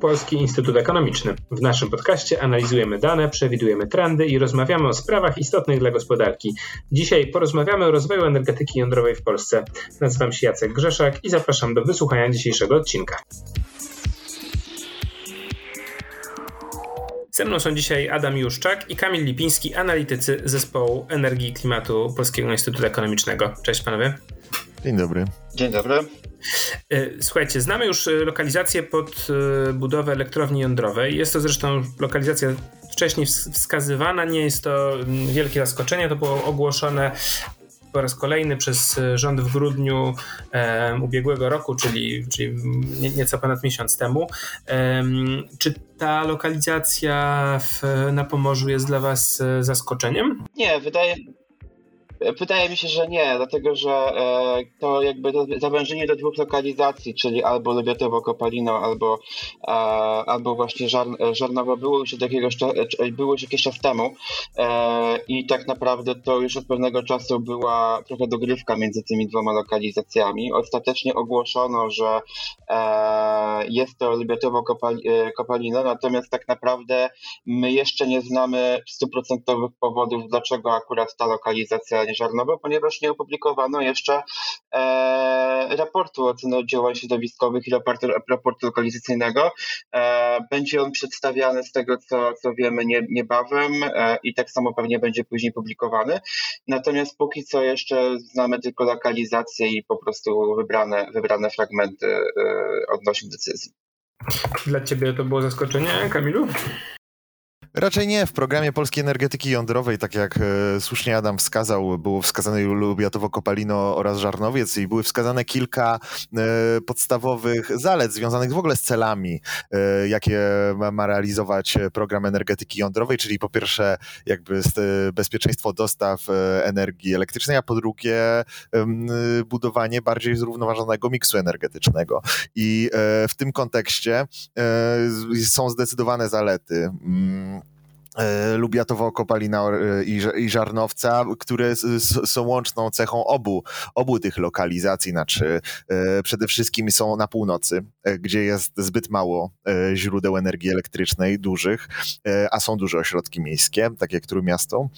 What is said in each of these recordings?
Polski Instytut Ekonomiczny. W naszym podcaście analizujemy dane, przewidujemy trendy i rozmawiamy o sprawach istotnych dla gospodarki. Dzisiaj porozmawiamy o rozwoju energetyki jądrowej w Polsce. Nazywam się Jacek Grzeszak i zapraszam do wysłuchania dzisiejszego odcinka. Ze mną są dzisiaj Adam Juszczak i Kamil Lipiński, analitycy zespołu energii i klimatu Polskiego Instytutu Ekonomicznego. Cześć panowie. Dzień dobry. Dzień dobry. E, słuchajcie, znamy już e, lokalizację pod e, budowę elektrowni jądrowej. Jest to zresztą lokalizacja wcześniej wskazywana, nie jest to mm, wielkie zaskoczenie. To było ogłoszone po raz kolejny przez rząd w grudniu e, ubiegłego roku, czyli, czyli nieco ponad miesiąc temu. E, czy ta lokalizacja w, na Pomorzu jest dla Was zaskopzeniem? Nie, wydaje, Wydaje mi się, że nie, dlatego że e, to jakby zawężenie do dwóch lokalizacji, czyli albo Lebiatowo-Kopalino, albo, e, albo właśnie Żar, Żarnowo było już, od jakiegoś, było już jakiś czas temu e, i tak naprawdę to już od pewnego czasu była trochę dogrywka między tymi dwoma lokalizacjami. Ostatecznie ogłoszono, że jest to Lebiatowo-Kopalino, natomiast tak naprawdę my jeszcze nie znamy stuprocentowych powodów, dlaczego akurat ta lokalizacja Żarnowo, ponieważ nie opublikowano jeszcze e, raportu oceny oddziaływań środowiskowych i raportu, raportu lokalizacyjnego. E, będzie on przedstawiany z tego, co, co wiemy, nie, niebawem e, i tak samo pewnie będzie później publikowany. Natomiast póki co jeszcze znamy tylko lokalizację i po prostu wybrane, wybrane fragmenty e, odnośnie decyzji. Dla Ciebie to było zaskoczenie, Kamilu? Raczej nie. W programie Polskiej Energetyki Jądrowej, tak jak e, słusznie Adam wskazał, było wskazane Lubiatowo-Kopalino oraz Żarnowiec i były wskazane kilka e, podstawowych zalet związanych w ogóle z celami, e, jakie ma, ma realizować program energetyki jądrowej, czyli po pierwsze jakby bezpieczeństwo dostaw e, energii elektrycznej, a po drugie budowanie bardziej zrównoważonego miksu energetycznego. I e, w tym kontekście e, są zdecydowane zalety. Mm, E, Lubiatowo, Kopalina e, i Żarnowca, które są łączną cechą obu, obu tych lokalizacji, znaczy e, przede wszystkim są na północy, gdzie jest zbyt mało źródeł energii elektrycznej dużych, a są duże ośrodki miejskie, takie jak Trójmiasto.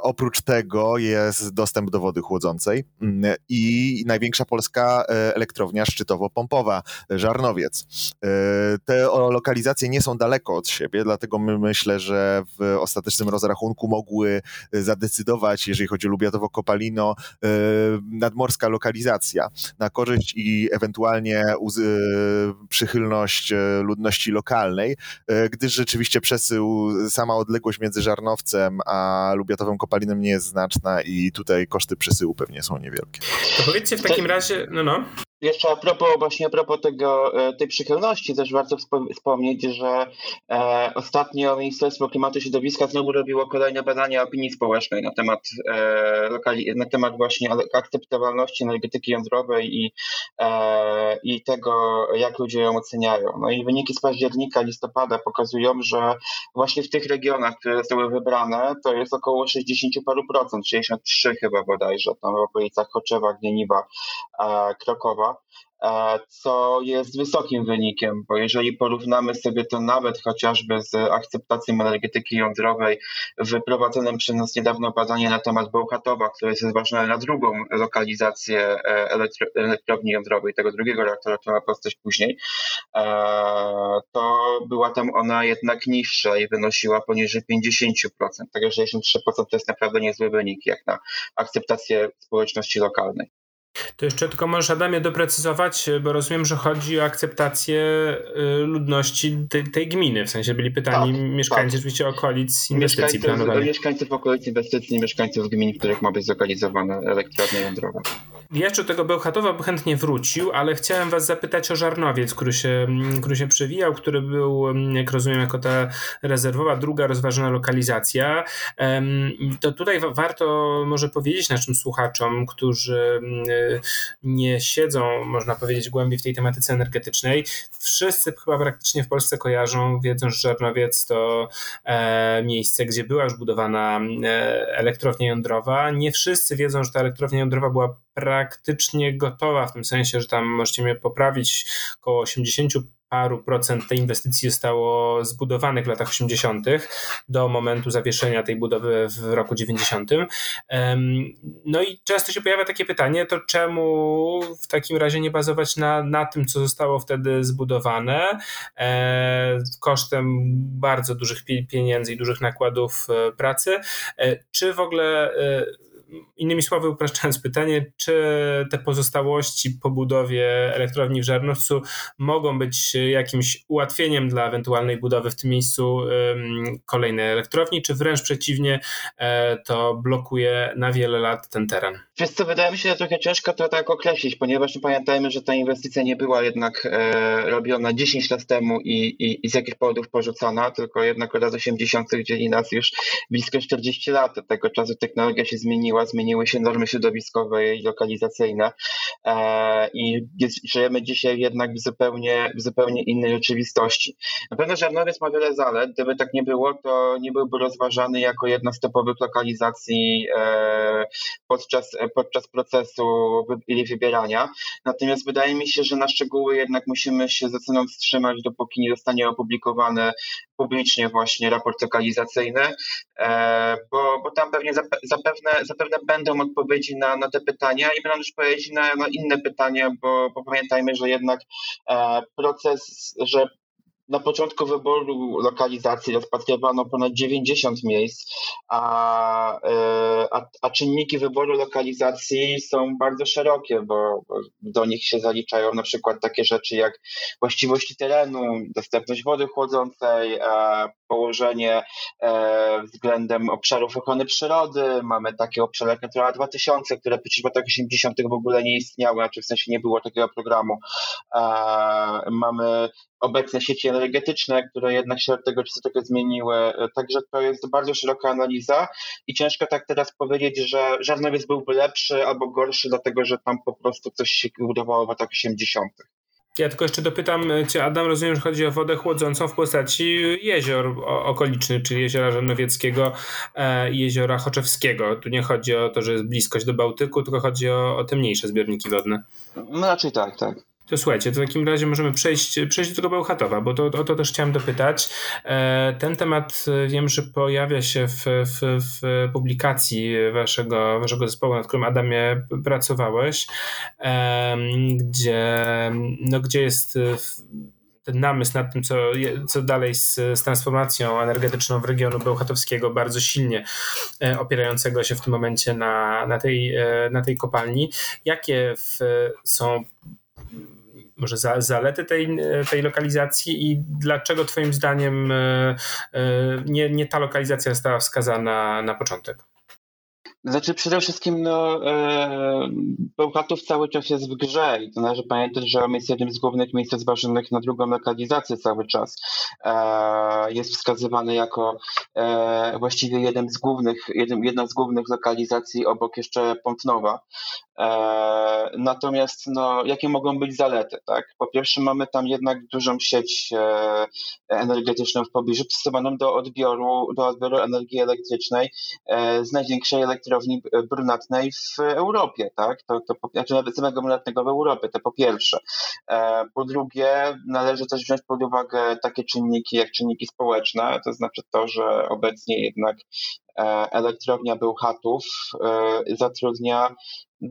Oprócz tego jest dostęp do wody chłodzącej mm, i największa polska elektrownia szczytowo-pompowa, Żarnowiec. Te lokalizacje nie są daleko od siebie, dlatego my myślę, że w ostatecznym rozrachunku mogły zadecydować, jeżeli chodzi o Lubiatowo-Kopalino, e, nadmorska lokalizacja na korzyść i ewentualnie e, przychylność e, ludności lokalnej, gdyż rzeczywiście przesył, sama odległość między Żarnowcem a Lubiatowym Kopalinem nie jest znaczna i tutaj koszty przesyłu pewnie są niewielkie. To powiedzcie w takim razie, no no. Jeszcze a propos właśnie a propos tego, e, tej przychylności, też warto wspomnieć, że e, ostatnio Ministerstwo Klimatu i Środowiska znowu robiło kolejne badania opinii społecznej na temat, e, lokali, na temat właśnie akceptowalności energetyki jądrowej i, e, i tego, jak ludzie ją oceniają. No i wyniki z października, listopada pokazują, że właśnie w tych regionach, które zostały wybrane, to jest około 60 paru procent, 63 chyba bodajże, tam w okolicach Choczewa, Gnieniwa, e, Krokowa. E, co jest wysokim wynikiem, bo jeżeli porównamy sobie to nawet chociażby z akceptacją energetyki jądrowej wyprowadzonym przez nas niedawno badanie na temat Bełchatowa, które jest zważone na drugą lokalizację e, elektro elektrowni jądrowej, tego drugiego reaktora, która ma powstać później, e, to była tam ona jednak niższa i wynosiła poniżej 50%. Także 63% to jest naprawdę niezły wynik jak na akceptację społeczności lokalnej. To jeszcze tylko możesz Adamie doprecyzować, bo rozumiem, że chodzi o akceptację y, ludności tej, tej gminy. W sensie byli pytani tak, mieszkańcy tak. oczywiście okolic inwestycji planowanych. Mieszkańców okolic inwestycji, mieszkańców gmin, w których ma być zlokalizowana elektrownia jądrowa. Jeszcze do tego Bełchatowa bym chętnie wrócił, ale chciałem was zapytać o Żarnowiec, który się, który się przewijał, który był, jak rozumiem, jako ta rezerwowa, druga rozważona lokalizacja. To tutaj warto może powiedzieć naszym słuchaczom, którzy nie siedzą, można powiedzieć, głębiej w tej tematyce energetycznej. Wszyscy chyba praktycznie w Polsce kojarzą, wiedzą, że Żarnowiec to e, miejsce, gdzie była już budowana e, elektrownia jądrowa. Nie wszyscy wiedzą, że ta elektrownia jądrowa była praktycznie gotowa, w tym sensie, że tam możecie mnie poprawić, około 80 paru procent tej inwestycji zostało zbudowanych w latach 80. do momentu zawieszenia tej budowy w roku 90. No i często się pojawia takie pytanie, to czemu w takim razie nie bazować na, na tym, co zostało wtedy zbudowane, e, kosztem bardzo dużych pieniędzy i dużych nakładów e, pracy, e, czy w ogóle Innymi słowy, upraszczając pytanie, czy te pozostałości po budowie elektrowni w Żarnowcu mogą być jakimś ułatwieniem dla ewentualnej budowy w tym miejscu kolejnej elektrowni, czy wręcz przeciwnie, e, to blokuje na wiele lat ten teren? Wiesz co, wydaje mi się, że trochę ciężko to tak określić, ponieważ pamiętajmy, że ta inwestycja nie była jednak e, robiona 10 lat temu i, i, i, z jakich powodów porzucona, tylko jednak od lat 80. dzieli nas już blisko 40 lat. Od tego czasu technologia się zmieniła, zmieniły się normy środowiskowe i lokalizacyjne e, i żyjemy dzisiaj jednak w zupełnie, w zupełnie innej rzeczywistości. Na pewno Żarnowiec ma wiele zalet. Gdyby tak nie było, to nie byłby rozważany jako jedna z topowych lokalizacji e, podczas podczas procesu ili wybierania. Natomiast wydaje mi się, że na szczegóły jednak musimy się zdecydowanie wstrzymać, dopóki nie zostanie opublikowany publicznie właśnie raport lokalizacyjny, e, bo, bo tam pewnie zapewne, zapewne będą odpowiedzi na, na te pytania i będą też odpowiedzi na, na inne pytania, bo, bo pamiętajmy, że jednak e, proces, że na początku wyboru lokalizacji rozpatrywano ponad 90 miejsc, a, e, a, a czynniki wyboru lokalizacji są bardzo szerokie, bo, do nich się zaliczają na przykład takie rzeczy jak właściwości terenu, dostępność wody chłodzącej, położenie e, względem obszarów ochrony przyrody. Mamy takie obszary jak Natura 2000, które przecież w latach 80. w ogóle nie istniały, znaczy w sensie nie było takiego programu. Mamy obecne sieci energetyczne, które jednak się od tego czasu trochę zmieniły. Także to jest bardzo szeroka analiza i ciężko tak teraz powiedzieć, że Żarnowiec byłby lepszy albo gorszy, dlatego że tam po prostu coś się budowało w latach 80. Ja tylko jeszcze dopytam Cię, Adam, rozumiem, że chodzi o wodę chłodzącą w postaci jezior okolicznych, czyli jeziora Żarnowieckiego e, i jeziora Choczewskiego. Tu nie chodzi o to, że jest bliskość do Bałtyku, tylko chodzi o, o te mniejsze zbiorniki wodne. No raczej tak, tak. To słuchajcie, to w takim razie możemy przejść, przejść do tego Bełchatowa, bo to, o to też chciałem dopytać. E, ten temat e, wiem, że pojawia się w, w, w publikacji waszego, waszego zespołu, nad którym Adamie pracowałeś, gdzie, no, gdzie jest ten namysł nad tym, co, co dalej z, z transformacją energetyczną w regionu bełchatowskiego, bardzo silnie e, opierającego się w tym momencie na, na, tej, na tej kopalni. Jakie w, są może za, zalety tej, tej lokalizacji i dlaczego Twoim zdaniem e, e, nie, nie ta lokalizacja została wskazana na początek? Znaczy przede wszystkim no, e, Bełchatów cały czas jest w grze i to należy pamiętać, że on jest jednym z głównych miejsc zważonych na drugą lokalizację cały czas. E, jest wskazywany jako e, właściwie jeden z głównych, jeden, jedna z głównych lokalizacji obok jeszcze Pątnowa. Natomiast no, jakie mogą być zalety? Tak? Po pierwsze mamy tam jednak dużą sieć energetyczną w pobliżu przystosowaną do odbioru, do odbioru energii elektrycznej z największej elektrowni brunatnej w Europie. Tak? To, to, znaczy nawet samego brunatnego w Europie, to po pierwsze. Po drugie należy też wziąć pod uwagę takie czynniki jak czynniki społeczne, to znaczy to, że obecnie jednak elektrownia Bełchatów zatrudnia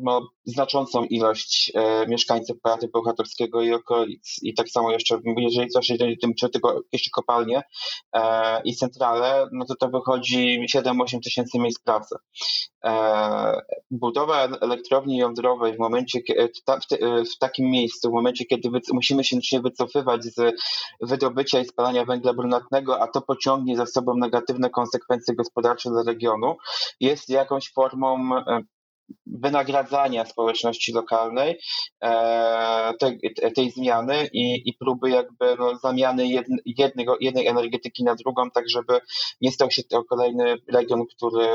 no, znaczącą ilość e, mieszkańców powiatu bełchatowskiego i okolic. I tak samo jeszcze, jeżeli coś, jeżeli tym, czy tylko jeszcze kopalnie e, i centrale, no to to wychodzi 7-8 tysięcy miejsc pracy. E, budowa elektrowni jądrowej w momencie, w, w, w takim miejscu, w momencie, kiedy wy, musimy się wycofywać z wydobycia i spalania węgla brunatnego, a to pociągnie za sobą negatywne konsekwencje gospodarcze dla regionu, jest jakąś formą e, wynagradzania społeczności lokalnej e, tej, tej zmiany i, i próby jakby no, zamiany jednego, jednej energetyki na drugą, tak żeby nie stał się to kolejny region, który,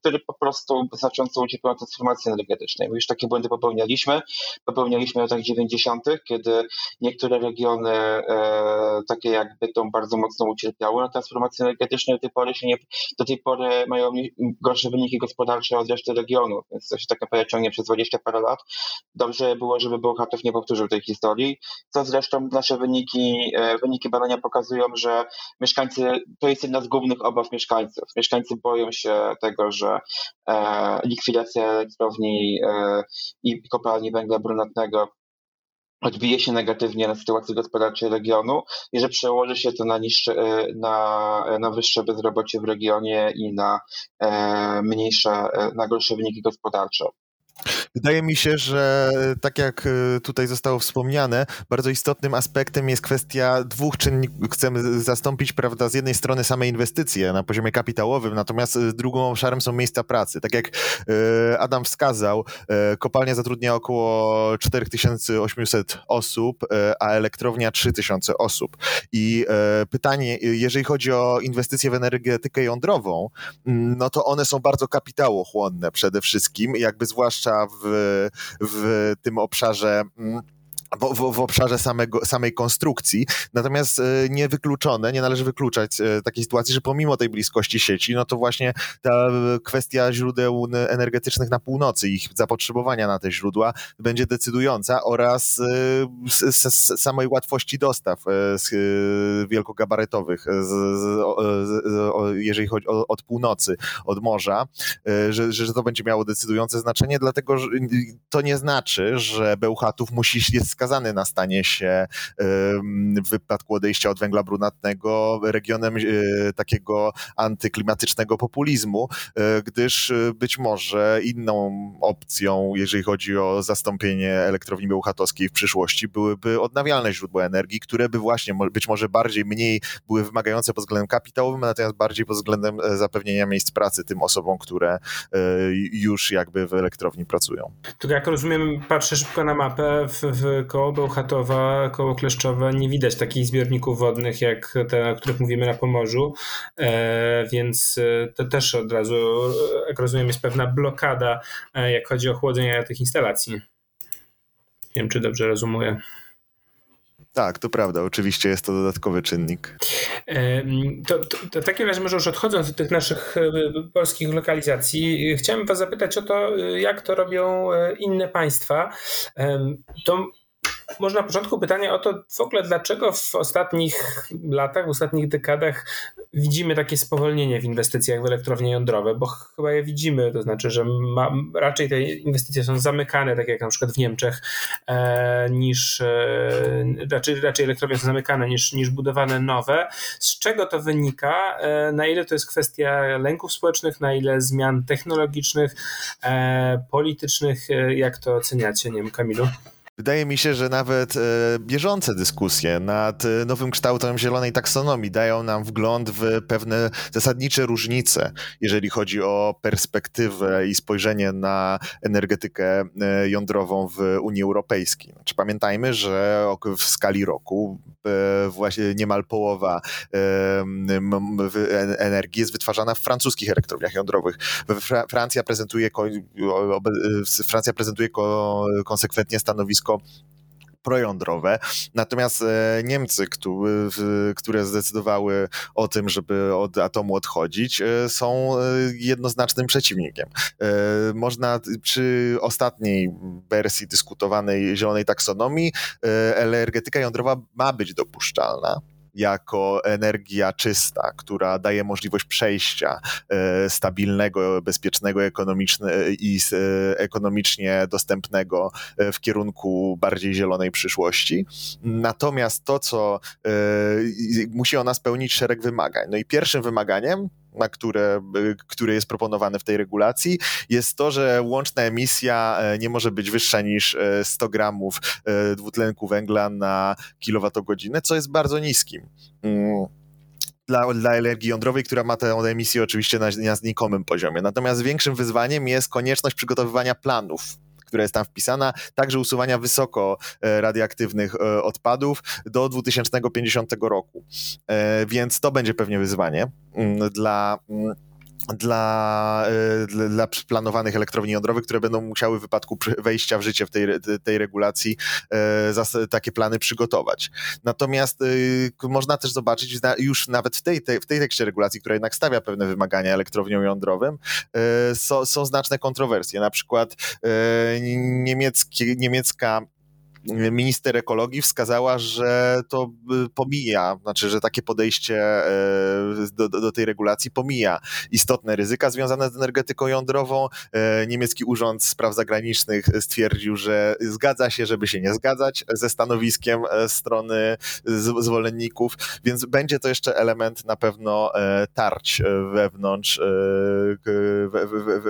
który po prostu znacząco ucierpiał transformacji energetycznej. Już takie błędy popełnialiśmy. Popełnialiśmy w latach 90., kiedy niektóre regiony e, takie jak Bytom bardzo mocno ucierpiały na transformacji energetycznej, do tej pory się nie, do tej pory mają gorsze wyniki gospodarcze od reszty regionu, więc to się tak naprawdę ciągnie przez 20 parę lat. Dobrze było, żeby Bełchatów nie powtórzył tej historii, co zresztą nasze wyniki, e, wyniki badania pokazują, że mieszkańcy, to jest jedna z głównych obaw mieszkańców. Mieszkańcy boją się tego, że e, likwidacja elektrowni e, i kopalni węgla brunatnego odbije się negatywnie na sytuacji gospodarczej regionu i że przełoży się to na, niższe, e, na, na wyższe bezrobocie w regionie i na e, mniejsze, e, na gorsze wyniki gospodarcze. Wydaje mi się, że tak jak e, tutaj zostało wspomniane, bardzo istotnym aspektem jest kwestia dwóch czynników. Chcemy zastąpić, prawda, z jednej strony same inwestycje na poziomie kapitałowym, natomiast e, drugą obszarem są miejsca pracy. Tak jak e, Adam wskazał, kopalnia zatrudnia około 4800 osób, a elektrownia 3000 osób. I pytanie, jeżeli chodzi o inwestycje w energetykę jądrową, no to one są bardzo kapitałochłonne przede wszystkim, jakby zwłaszcza w w, tym obszarze mm, w, w, w, obszarze samego, samej konstrukcji. Natomiast e, nie wykluczone, nie należy wykluczać e, takiej sytuacji, że pomimo tej bliskości sieci, no to właśnie ta kwestia źródeł energetycznych na północy, ich zapotrzebowania na te źródła będzie decydująca oraz e, samej łatwości dostaw wielkogabarytowych, z, z, jeżeli chodzi o, od północy, od morza, że, że to będzie miało decydujące znaczenie, dlatego że to nie znaczy, że Bełchatów musi jest skazany na stanie się w wypadku odejścia od węgla brunatnego regionem e, takiego antyklimatycznego populizmu, e, gdyż e, być może inną opcją, jeżeli chodzi o zastąpienie elektrowni bełchatowskiej w przyszłości, byłyby odnawialne źródła energii, które by właśnie być może bardziej, mniej były wymagające pod względem kapitałowym, natomiast bardziej pod względem zapewnienia miejsc pracy tym osobom, które już jakby w elektrowni pracują. To jak rozumiem, patrzę szybko na mapę, w, w koło Bełchatowa, koło Kleszczowe nie widać takich zbiorników wodnych jak te, o których mówimy na Pomorzu, e, więc e, to też od razu, e, jak rozumiem, jest pewna blokada, jak chodzi o chłodzenie tych instalacji. Nie wiem, czy dobrze rozumuję. Tak, to prawda, oczywiście jest to dodatkowy czynnik. To, to, to w takim razie może już odchodząc od tych naszych polskich lokalizacji, chciałem was zapytać o to, jak to robią inne państwa. To może na początku pytanie o to w ogóle, dlaczego w ostatnich latach, w ostatnich dekadach widzimy takie spowolnienie w inwestycjach w elektrownie jądrowe, bo chyba je widzimy, to znaczy, że ma, raczej te inwestycje są zamykane, tak jak na przykład w Niemczech, e, niż e, raczej, raczej elektrownie są zamykane niż, niż budowane nowe. Z czego to wynika? E, na ile to jest kwestia lęków społecznych, na ile zmian technologicznych, e, politycznych? E, jak to oceniacie, nie wiem, Kamilu? Wydaje mi się, że nawet e, bieżące dyskusje nad e, nowym kształtem zielonej taksonomii dają nam wgląd w pewne zasadnicze różnice, jeżeli chodzi o perspektywę i spojrzenie na energetykę e, jądrową w Unii Europejskiej. Znaczy, pamiętajmy, że w skali roku e, właśnie niemal połowa e, energii jest wytwarzana w francuskich elektrowniach jądrowych. Francja prezentuje, Francja prezentuje konsekwentnie stanowisko projądrowe. Natomiast e, Niemcy, które zdecydowały o tym, żeby od atomu odchodzić, e, są e, jednoznacznym przeciwnikiem. Można przy ostatniej wersji dyskutowanej zielonej taksonomii energetyka jądrowa ma być dopuszczalna jako energia czysta, która daje możliwość przejścia e, stabilnego, bezpiecznego ekonomiczne, i e, ekonomicznie dostępnego e, w kierunku bardziej zielonej przyszłości. Natomiast to, co musi ona spełnić szereg wymagań. No i pierwszym wymaganiem na które, które jest proponowane w tej regulacji, jest to, że łączna emisja e, nie może być wyższa niż 100 e, gramów e, dwutlenku węgla na kilowatogodzinę, co jest bardzo niskim. Mm, dla, dla energii jądrowej, która ma tę emisję oczywiście na, na znikomym poziomie. Natomiast większym wyzwaniem jest konieczność przygotowywania planów która jest tam wpisana, także usuwania wysoko e, radioaktywnych e, odpadów do 2050 roku. E, więc to będzie pewnie wyzwanie mm, dla mm, dla, dla, dla planowanych elektrowni jądrowych, które będą musiały w wypadku wejścia w życie w tej, tej regulacji takie plany przygotować. Natomiast można też zobaczyć już nawet w tej, tej, w tej tekście regulacji, która jednak stawia pewne wymagania elektrowniom jądrowym, są, są znaczne kontrowersje. Na przykład niemiecki, niemiecka minister ekologii wskazała, że to y, pomija, znaczy, że takie podejście e, do, do, tej regulacji pomija istotne ryzyka związane z energetyką jądrową. E, niemiecki Urząd Spraw Zagranicznych stwierdził, że zgadza się, żeby się nie zgadzać ze stanowiskiem e, strony zwolenników, więc będzie to jeszcze element na pewno tarć wewnątrz,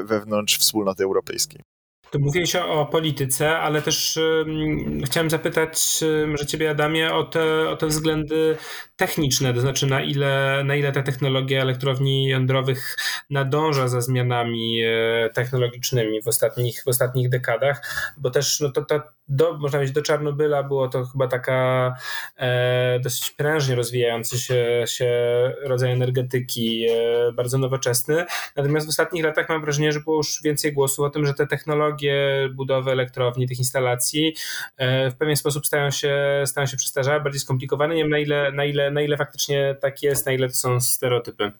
wewnątrz wspólnoty europejskiej. Tu mówiłeś o, o polityce, ale też um, chciałem zapytać może ciebie, Adamie, o te, o te względy techniczne, to znaczy na ile, na ile ta technologia elektrowni jądrowych nadąża za zmianami e, technologicznymi w ostatnich, w ostatnich dekadach, bo też no to, to do, można powiedzieć, do Czarnobyla było to chyba taka e, dosyć prężnie rozwijający się, się rodzaj energetyki, e, bardzo nowoczesny. Natomiast w ostatnich latach mam wrażenie, że było już więcej głosów o tym, że te technologie budowy elektrowni, tych instalacji e, w pewien sposób stają się, stają się przestarzałe, bardziej skomplikowane. Nie wiem na ile, na, ile, na ile faktycznie tak jest, na ile to są stereotypy.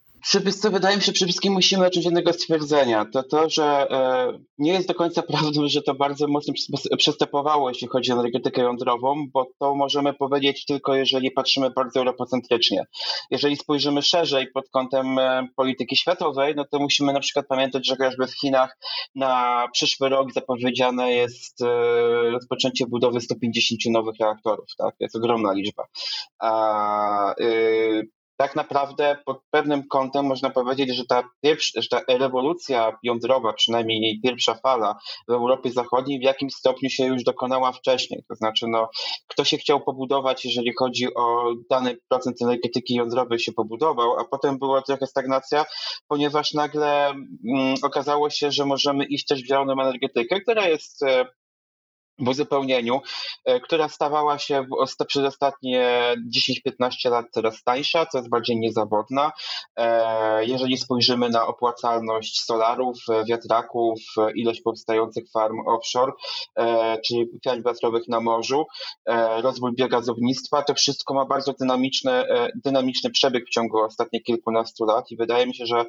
Co wydaje mi się, przede wszystkim musimy zacząć jednego stwierdzenia. To to, że e, nie jest do końca prawdą, że to bardzo mocno przestępowało, jeśli chodzi o energetykę jądrową, bo to możemy powiedzieć tylko, jeżeli patrzymy bardzo europocentrycznie. Jeżeli spojrzymy szerzej pod kątem e, polityki światowej, no to musimy na przykład pamiętać, że chociażby w Chinach na przyszły rok zapowiedziane jest e, rozpoczęcie budowy 150 nowych reaktorów. Tak? To jest ogromna liczba. A, tak naprawdę pod pewnym kątem można powiedzieć, że ta, pierwsza, że ta rewolucja jądrowa, przynajmniej jej pierwsza fala w Europie Zachodniej w jakimś stopniu się już dokonała wcześniej. To znaczy, no, kto się chciał pobudować, jeżeli chodzi o dany procent energetyki jądrowej się pobudował, a potem była trochę stagnacja, ponieważ nagle mm, okazało się, że możemy iść też w zieloną energetykę, która jest e, w uzupełnieniu, e, która stawała się przez ostatnie 10-15 lat coraz tańsza, coraz bardziej niezawodna. E, jeżeli spojrzymy na opłacalność solarów, e, wiatraków, ilość powstających farm offshore, czyli farm wiatrowych na morzu, rozwój biogazownictwa, to wszystko ma bardzo dynamiczny, dynamiczny przebieg w ciągu ostatnich kilkunastu lat i wydaje mi się, że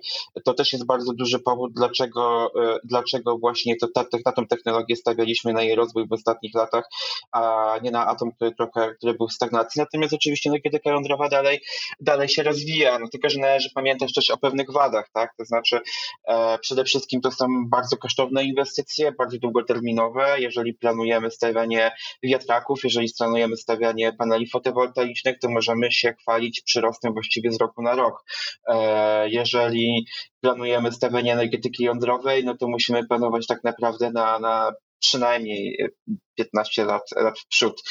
to też jest bardzo duży powód, dlaczego, dlaczego właśnie to, ta, na tą technologię stawialiśmy na jej rozwój w ostatnich latach, a nie na atom, który trochę który był w stagnacji. Natomiast oczywiście energetyka jądrowa dalej, dalej się rozwija, no tylko że należy pamiętać też o pewnych wadach, tak? To znaczy e, przede wszystkim to są bardzo kosztowne inwestycje, bardzo długoterminowe. Jeżeli planujemy stawianie wiatraków, jeżeli planujemy stawianie paneli fotowoltaicznych, to możemy się chwalić przyrostem właściwie z roku na rok. E, jeżeli planujemy stawianie energetyki jądrowej, no to musimy planować tak naprawdę na, na przynajmniej 15 lat, lat w przód.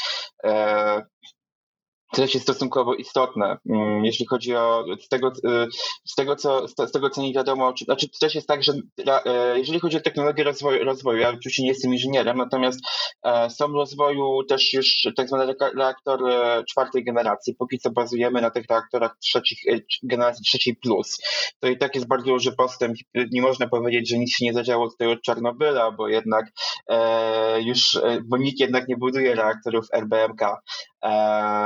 E, też jest stosunkowo istotne, mm, jeśli chodzi o z tego, y, z tego, co, z tego co nie wiadomo, czy, znaczy też jest tak, że e, jeżeli chodzi o technologię rozwoju, rozwoju, ja oczywiście nie jestem inżynierem, natomiast e, są w rozwoju też już tak zwany reaktor czwartej generacji. Póki co bazujemy na tych reaktorach trzecich, generacji trzeciej plus. To i tak jest bardzo duży postęp. Nie można powiedzieć, że nic się nie zadziało tutaj od Czarnobyla, bo jednak e, już, bo nikt jednak nie buduje reaktorów RBMK, e,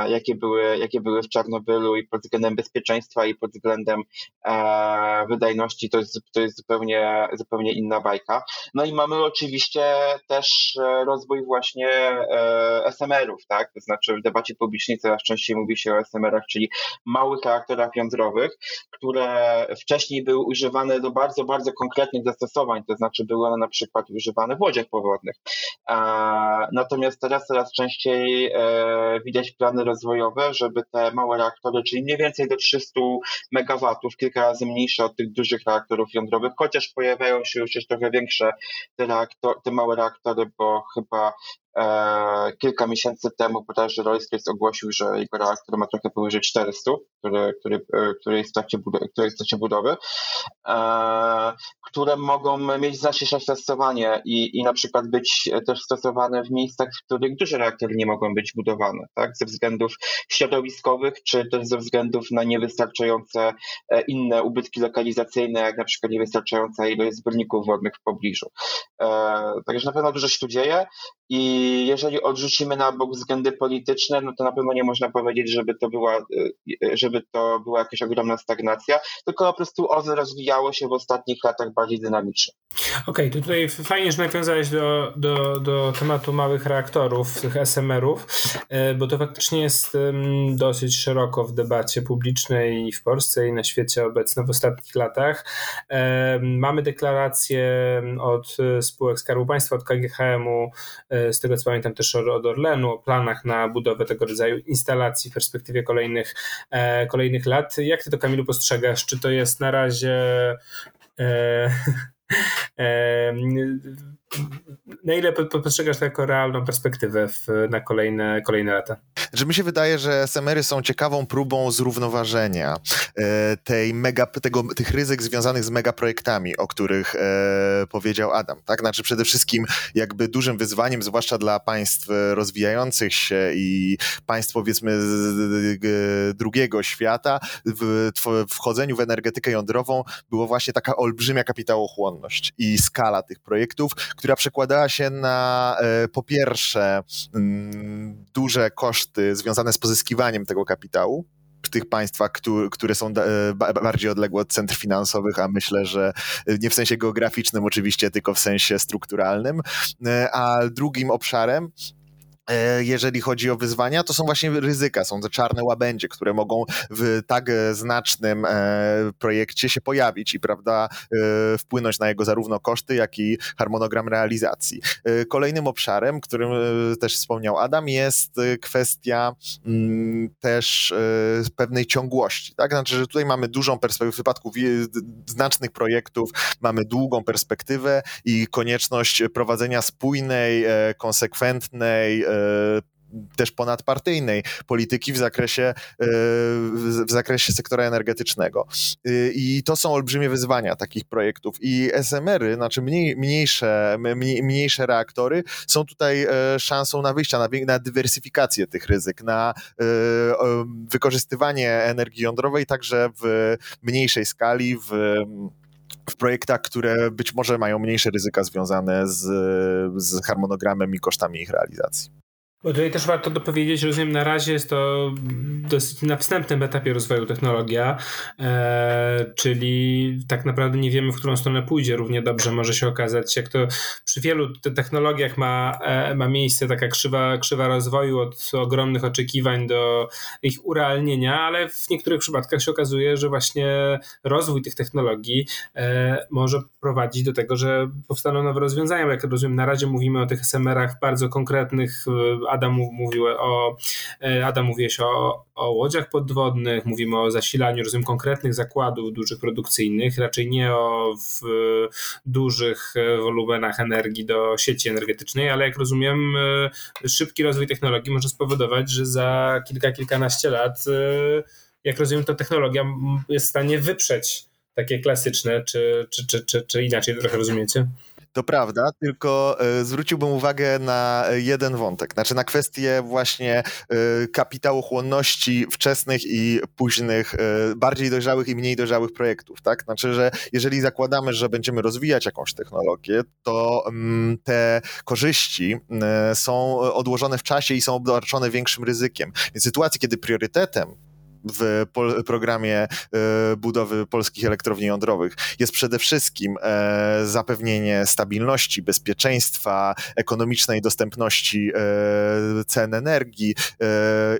jakie były, jakie były w Czarnobylu i pod względem bezpieczeństwa i pod względem e, wydajności to jest, to jest zupełnie, zupełnie inna bajka. No i mamy oczywiście też e, rozwój właśnie e, SMR-ów, tak? To znaczy w debacie publicznej coraz częściej mówi się o SMR-ach, czyli małych reaktorach jądrowych, które wcześniej były używane do bardzo, bardzo konkretnych zastosowań, to znaczy były one na przykład używane w łodziach powodnych. E, natomiast teraz coraz częściej e, widać plany rozwojowe żeby te małe reaktory, czyli mniej więcej do 300 MW, kilka razy mniejsze od tych dużych reaktorów jądrowych, chociaż pojawiają się już trochę większe te, reaktor, te małe reaktory, bo chyba kilka miesięcy temu potężny Rolls-Royce ogłosił, że jego reaktor ma trochę powyżej 400, który, który, który, jest, w trakcie budowy, który jest w trakcie budowy, które mogą mieć znacznie zastosowanie i, i na przykład być też stosowane w miejscach, w których duże reaktory nie mogą być budowane, tak? ze względów środowiskowych, czy też ze względów na niewystarczające inne ubytki lokalizacyjne, jak na przykład niewystarczająca ilość zbiorników wodnych w pobliżu. Także na pewno dużo się tu dzieje i jeżeli odrzucimy na bok względy polityczne, no to na pewno nie można powiedzieć, żeby to była, e, żeby to była jakaś ogromna stagnacja, tylko po prostu OZE rozwijało się w ostatnich latach bardziej dynamicznie. Okej, okay, tutaj fajnie, że nawiązałeś do, do, do tematu małych reaktorów, tych SMR-ów, e, bo to faktycznie jest dosyć szeroko w debacie publicznej i w Polsce i na świecie obecne w ostatnich latach. Mamy deklaracje od spółek Skarbu Państwa, od KGHM-u, e, z tego co pamiętam też od Orlenu, o planach na budowę tego rodzaju instalacji w perspektywie kolejnych, e, kolejnych lat. Jak ty to Kamilu postrzegasz? Czy to jest na razie e, na ile postrzegasz to jako realną perspektywę w, na kolejne, kolejne lata? Że mi się wydaje, że SMR-y są ciekawą próbą zrównoważenia e, tej mega, tego, tych ryzyk związanych z megaprojektami, o których e, powiedział Adam. Tak? Znaczy przede wszystkim jakby dużym wyzwaniem, zwłaszcza dla państw rozwijających się i państw powiedzmy drugiego świata w wchodzeniu w energetykę jądrową było właśnie taka olbrzymia kapitałochłonność i skala tych projektów, która przekładała się na e, po pierwsze mm, duże koszty związane z pozyskiwaniem tego kapitału, w tych państwach, które są e, bardziej odległe od centr finansowych, a myślę, że nie w sensie geograficznym oczywiście, tylko w sensie strukturalnym. E, a drugim obszarem E, jeżeli chodzi o wyzwania, to są właśnie ryzyka, są te czarne łabędzie, które mogą w tak e, znacznym e, projekcie się pojawić i prawda, wpłynąć na jego zarówno koszty, jak i harmonogram realizacji. Kolejnym obszarem, którym też wspomniał Adam, jest kwestia mm, też pewnej ciągłości. Tak? Znaczy, że tutaj mamy dużą perspektywę, w przypadku znacznych projektów mamy długą perspektywę i konieczność prowadzenia spójnej, konsekwentnej, E, też ponadpartyjnej polityki w zakresie, e, w zakresie sektora energetycznego. E, I to są olbrzymie wyzwania takich projektów. I SMR-y, znaczy mniej, mniejsze, mniejsze reaktory, są tutaj szansą na wyjście, na, na dywersyfikację tych ryzyk, na wykorzystywanie energii jądrowej także w mniejszej skali, w w projektach, które być może mają mniejsze ryzyka związane z, z harmonogramem i kosztami ich realizacji. Bo tutaj też warto dopowiedzieć, rozumiem, na razie jest to dosyć na wstępnym etapie rozwoju technologia, e, czyli tak naprawdę nie wiemy, w którą stronę pójdzie. Równie dobrze może się okazać, jak to przy wielu te technologiach ma, e, ma miejsce taka krzywa, krzywa rozwoju od ogromnych oczekiwań do ich urealnienia, ale w niektórych przypadkach się okazuje, że właśnie rozwój tych technologii e, może prowadzić do tego, że powstaną nowe rozwiązania. Jak rozumiem, na razie mówimy o tych SMR-ach bardzo konkretnych, Adam mówił o, e, Adam mówiłeś o, o łodziach podwodnych, mówimy o zasilaniu rozumiem, konkretnych zakładów dużych produkcyjnych, raczej nie o w, dużych e, wolumenach energii do sieci energetycznej, ale jak rozumiem, e, szybki rozwój technologii może spowodować, że za kilka, kilkanaście lat, jak rozumiem, ta technologia jest w stanie wyprzeć takie klasyczne, czy, czy, czy, czy, czy inaczej trochę rozumiecie? To prawda, tylko e, zwróciłbym uwagę na jeden wątek, znaczy na kwestię właśnie e, kapitałochłonności wczesnych i późnych, e, bardziej dojrzałych i mniej dojrzałych projektów, tak? Znaczy, że jeżeli zakładamy, że będziemy rozwijać jakąś technologię, to mm, te korzyści są odłożone w czasie i są obarczone większym ryzykiem. Więc w sytuacji, kiedy priorytetem w programie e, budowy polskich elektrowni jądrowych jest przede wszystkim e, zapewnienie stabilności, bezpieczeństwa, ekonomicznej dostępności e, cen energii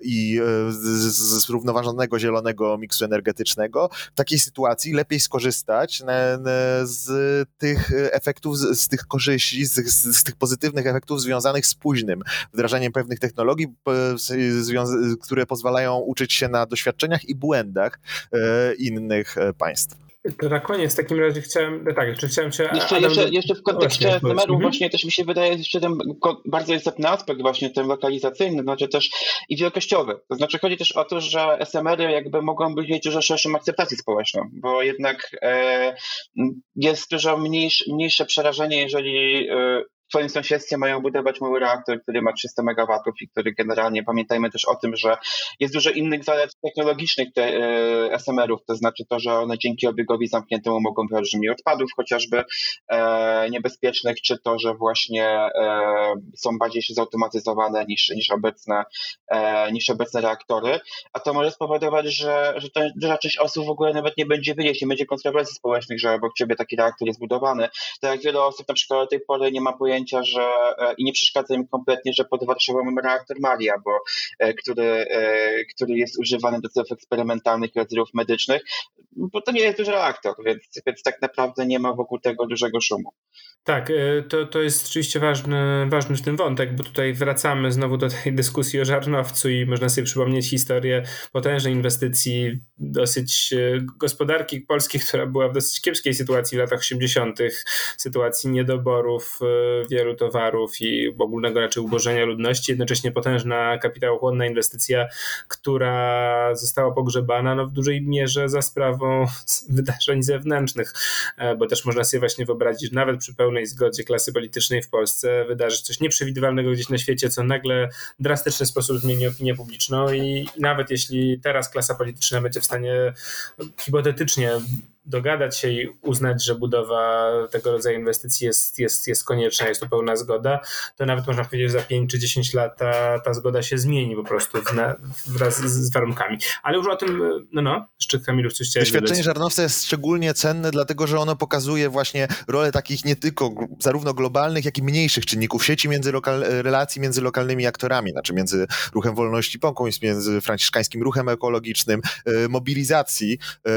i zrównoważonego zielonego miksu energetycznego. W takiej sytuacji lepiej skorzystać z tych efektów, z tych korzyści, z, z tych pozytywnych efektów związanych z późnym wdrażaniem pewnych technologii, które pozwalają uczyć się na doświadczeniach doświadczeniach i błędach e, innych e, państw. To na koniec w takim razie chciałem, no tak, czy chciałem cię... Jeszcze, Adam, jeszcze, jeszcze w kontekście SMR-u mhm. właśnie też mi się wydaje jeszcze ten bardzo istotny aspekt właśnie ten lokalizacyjny, znaczy też i wielkościowy. To znaczy chodzi też o to, że SMR-y jakby mogą być mieć dużo szerszą akceptację społeczną, bo jednak e, jest dużo mniejsze, mniejsze przerażenie, jeżeli e, swoim sąsiedztwie mają budować mały reaktor, który ma 300 MW i który generalnie, pamiętajmy też o tym, że jest dużo innych zalet technologicznych te, e, SMR-ów, to znaczy to, że one dzięki obiegowi zamkniętemu mogą brać mniej odpadów chociażby e, niebezpiecznych, czy to, że właśnie e, są bardziej zautomatyzowane niż, niż, obecne, e, niż obecne reaktory, a to może spowodować, że, że to duża część osób w ogóle nawet nie będzie wiedzieć, nie będzie kontrowersji społecznych, że obok ciebie taki reaktor jest budowany. Tak jak wiele osób na przykład do tej pory nie ma pojęcia, pojęcia, że e, i nie przeszkadza mi kompletnie, że pod Warszawą mamy reaktor Maria, bo, e, który, e, który jest używany do celów eksperymentalnych i rozdziałów medycznych, bo to nie jest duży reaktor, więc, więc tak naprawdę nie ma wokół tego dużego szumu. Tak, to, to jest oczywiście ważny, ważny w tym wątek, bo tutaj wracamy znowu do tej dyskusji o Żarnowcu i można sobie przypomnieć historię potężnej inwestycji dosyć gospodarki polskiej, która była w dosyć kiepskiej sytuacji w latach 80., sytuacji niedoborów wielu towarów i ogólnego raczej ubożenia ludności, jednocześnie potężna kapitałochłonna inwestycja, która została pogrzebana no, w dużej mierze za sprawą wydarzeń zewnętrznych, e, bo też można sobie właśnie wyobrazić, nawet przy pełnej zgodzie klasy politycznej w Polsce wydarzy coś nieprzewidywalnego gdzieś na świecie, co nagle w drastyczny sposób zmieni opinię publiczną i nawet jeśli teraz klasa polityczna będzie w stanie hipotetycznie dogadać się i uznać, że budowa tego rodzaju inwestycji jest, jest, jest konieczna, jest to pełna zgoda, to nawet można powiedzieć, że za 5 czy 10 lat ta, ta zgoda się zmieni po prostu wraz z, warunkami. Ale już o tym, no no, jeszcze Kamilu coś chciałeś Doświadczenie dodać. Żarnowca jest szczególnie cenne, dlatego że ono pokazuje właśnie rolę takich nie tylko zarówno globalnych, jak i mniejszych czynników sieci między lokal, relacji między lokalnymi aktorami, znaczy między Ruchem Wolności Pokoń, między franciszkańskim Ruchem Ekologicznym, e, mobilizacji e,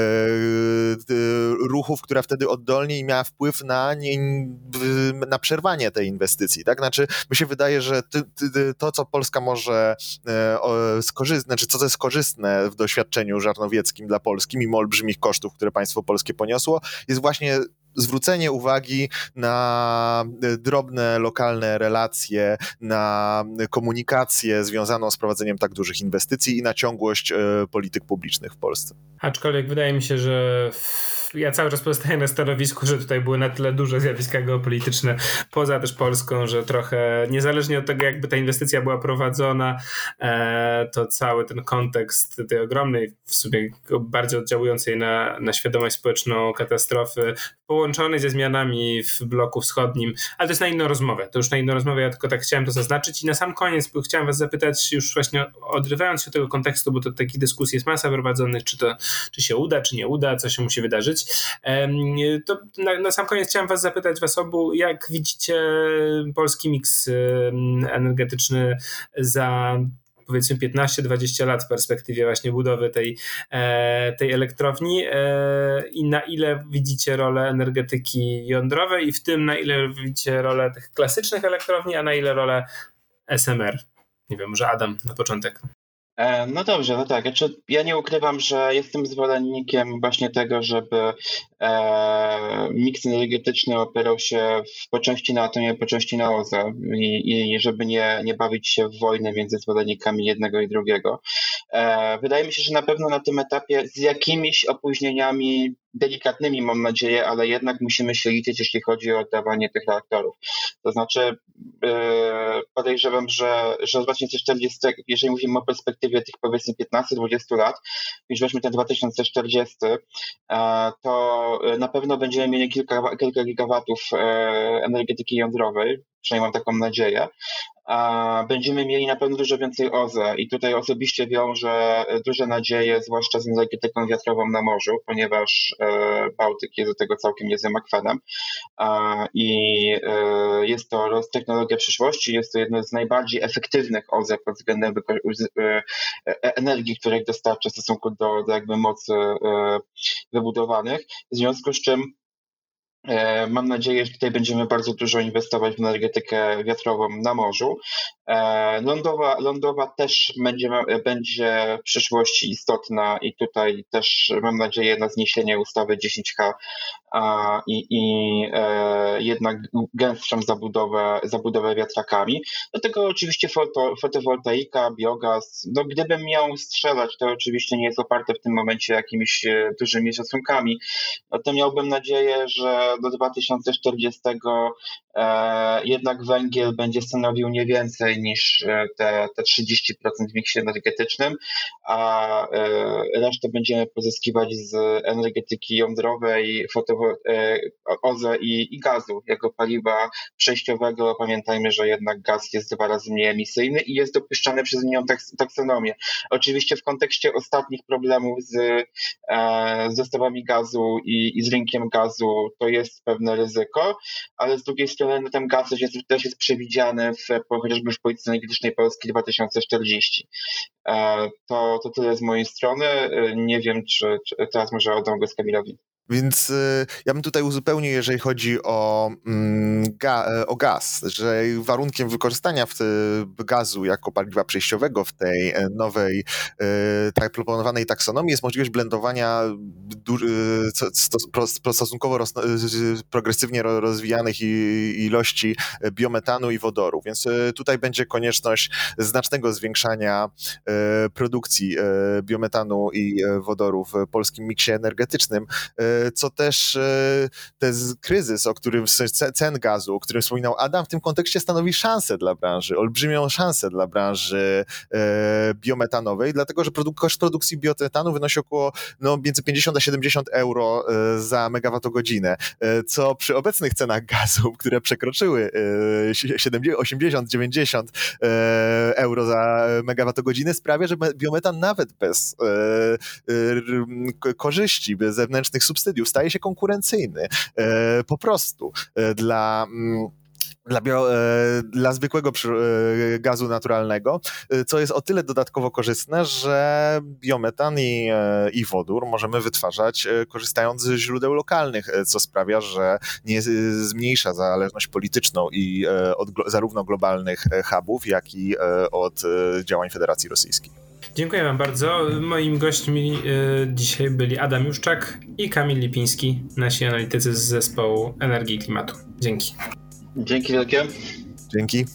ruchów, która wtedy oddolnie miała wpływ na, nie, na przerwanie tej inwestycji. Tak? Znaczy, mi się wydaje, że ty, ty, to, co Polska może e, skorzystać, znaczy, co jest korzystne w doświadczeniu żarnowieckim dla Polski, mimo olbrzymich kosztów, które państwo polskie poniosło, jest właśnie zwrócenie uwagi na e, drobne, lokalne relacje, na komunikację związaną z prowadzeniem tak dużych inwestycji i na ciągłość e, polityk publicznych w Polsce. Aczkolwiek wydaje mi się, że ja cały czas pozostaję na stanowisku, że tutaj były na tyle duże zjawiska geopolityczne poza też Polską, że trochę niezależnie od tego, jakby ta inwestycja była prowadzona, e, to cały ten kontekst tej ogromnej, w sumie bardziej oddziałującej na, na świadomość społeczną katastrofy, połączonej ze zmianami w bloku wschodnim, ale to jest na inną rozmowę. To już na inną rozmowę, ja tylko tak chciałem to zaznaczyć. I na sam koniec chciałem Was zapytać, już właśnie odrywając się od tego kontekstu, bo to takich dyskusji jest masa prowadzonych, czy to czy się uda, czy nie uda, co się musi wydarzyć. To na, na sam koniec chciałem Was zapytać, Was obu, jak widzicie polski miks energetyczny za powiedzmy 15-20 lat w perspektywie właśnie budowy tej, e, tej elektrowni e, i na ile widzicie rolę energetyki jądrowej i w tym na ile widzicie rolę tych klasycznych elektrowni, a na ile rolę SMR. Nie wiem, może Adam na początek. E, no dobrze, no tak. Znaczy, ja nie ukrywam, że jestem zwolennikiem właśnie tego, żeby e, miks energetyczny opierał się w, po części na atomie, po części na OZE i, i żeby nie, nie bawić się w wojnę między zwolennikami jednego i drugiego. E, wydaje mi się, że na pewno na tym etapie z jakimiś opóźnieniami delikatnymi, mam nadzieję, ale jednak musimy się liczyć, jeśli chodzi o oddawanie tych reaktorów. To znaczy, yy, podejrzewam, że, że 2040, jeżeli mówimy o perspektywie tych powiedzmy 15-20 lat, już weźmy ten 2040, yy, to na pewno będziemy mieli kilka, kilka gigawatów yy, energetyki jądrowej, przynajmniej mam taką nadzieję, będziemy mieli na pewno dużo więcej OZE. I tutaj osobiście wiążę duże nadzieje, zwłaszcza z energetyką wiatrową na morzu, ponieważ e, Bałtyk jest do tego całkiem niezłym akwenem i e, jest to technologia przyszłości, jest to jedno z najbardziej efektywnych OZE pod względem e, energii, której dostarcza w stosunku do, do jakby mocy wybudowanych, w związku z czym mam nadzieję, że tutaj będziemy bardzo dużo inwestować w energetykę wiatrową na morzu. E, lądowa, lądowa też będzie, będzie w przyszłości istotna i tutaj też mam nadzieję na zniesienie ustawy 10H i, i e, jednak gęstszą zabudowę, zabudowę wiatrakami. Do tego oczywiście foto, fotowoltaika, biogaz. No, gdybym miał strzelać, to oczywiście nie jest oparte w tym momencie jakimiś dużymi szacunkami, no to miałbym nadzieję, że do 2040 e, jednak węgiel będzie stanowił nie więcej niż e, te, te 30% w miksie energetycznym, a e, resztę będziemy pozyskiwać z energetyki jądrowej, OZE i, i gazu jako paliwa przejściowego. Pamiętajmy, że jednak gaz jest dwa razy mniej emisyjny i jest dopuszczany przez nią taksonomię. Oczywiście w kontekście ostatnich problemów z, z dostawami gazu i, i z rynkiem gazu to jest pewne ryzyko, ale z drugiej strony no, ten gaz jest, też jest przewidziany w, chociażby w polityce energetycznej Polski 2040. E, to, to tyle z mojej strony. E, nie wiem, czy, czy teraz może oddam go z Kamilowi. Więc y, ja bym tutaj uzupełnił, jeżeli chodzi o, mm, ga, e, o gaz, że warunkiem wykorzystania w, gazu jako paliwa przejściowego w tej e, nowej, e, tak proponowanej taksonomii jest możliwość blendowania stosunkowo progresywnie rozwijanych ilości biometanu i wodoru. Więc tutaj będzie konieczność znacznego zwiększania produkcji biometanu i wodoru w polskim miksie energetycznym co też e, ten kryzys, o którym cen gazu, o którym wspominał Adam, w tym kontekście stanowi szansę dla branży, olbrzymią szansę dla branży e, biometanowej, dlatego że koszt produkcji biometanu wynosi około no, między 50 a 70 euro e, za megawattogodzinę, co przy obecnych cenach gazu, które przekroczyły 80-90 euro za megawattogodzinę, sprawia, że biometan nawet bez korzyści, bez zewnętrznych subsydiów, mediów staje się konkurencyjny e, po prostu e, dla mm, dla, bio, e, dla zwykłego gazu naturalnego, co jest o tyle dodatkowo korzystne, że biometan i, i wodór możemy wytwarzać korzystając z źródeł lokalnych, co sprawia, że nie zmniejsza zależność polityczną i od zarówno globalnych hubów, jak i od działań Federacji Rosyjskiej. Dziękuję Wam bardzo. Moimi gośćmi y, dzisiaj byli Adam Juszczak i Kamil Lipiński, nasi analitycy z zespołu Energii i Klimatu. Dzięki. Dzięki wielkie. Dzięki.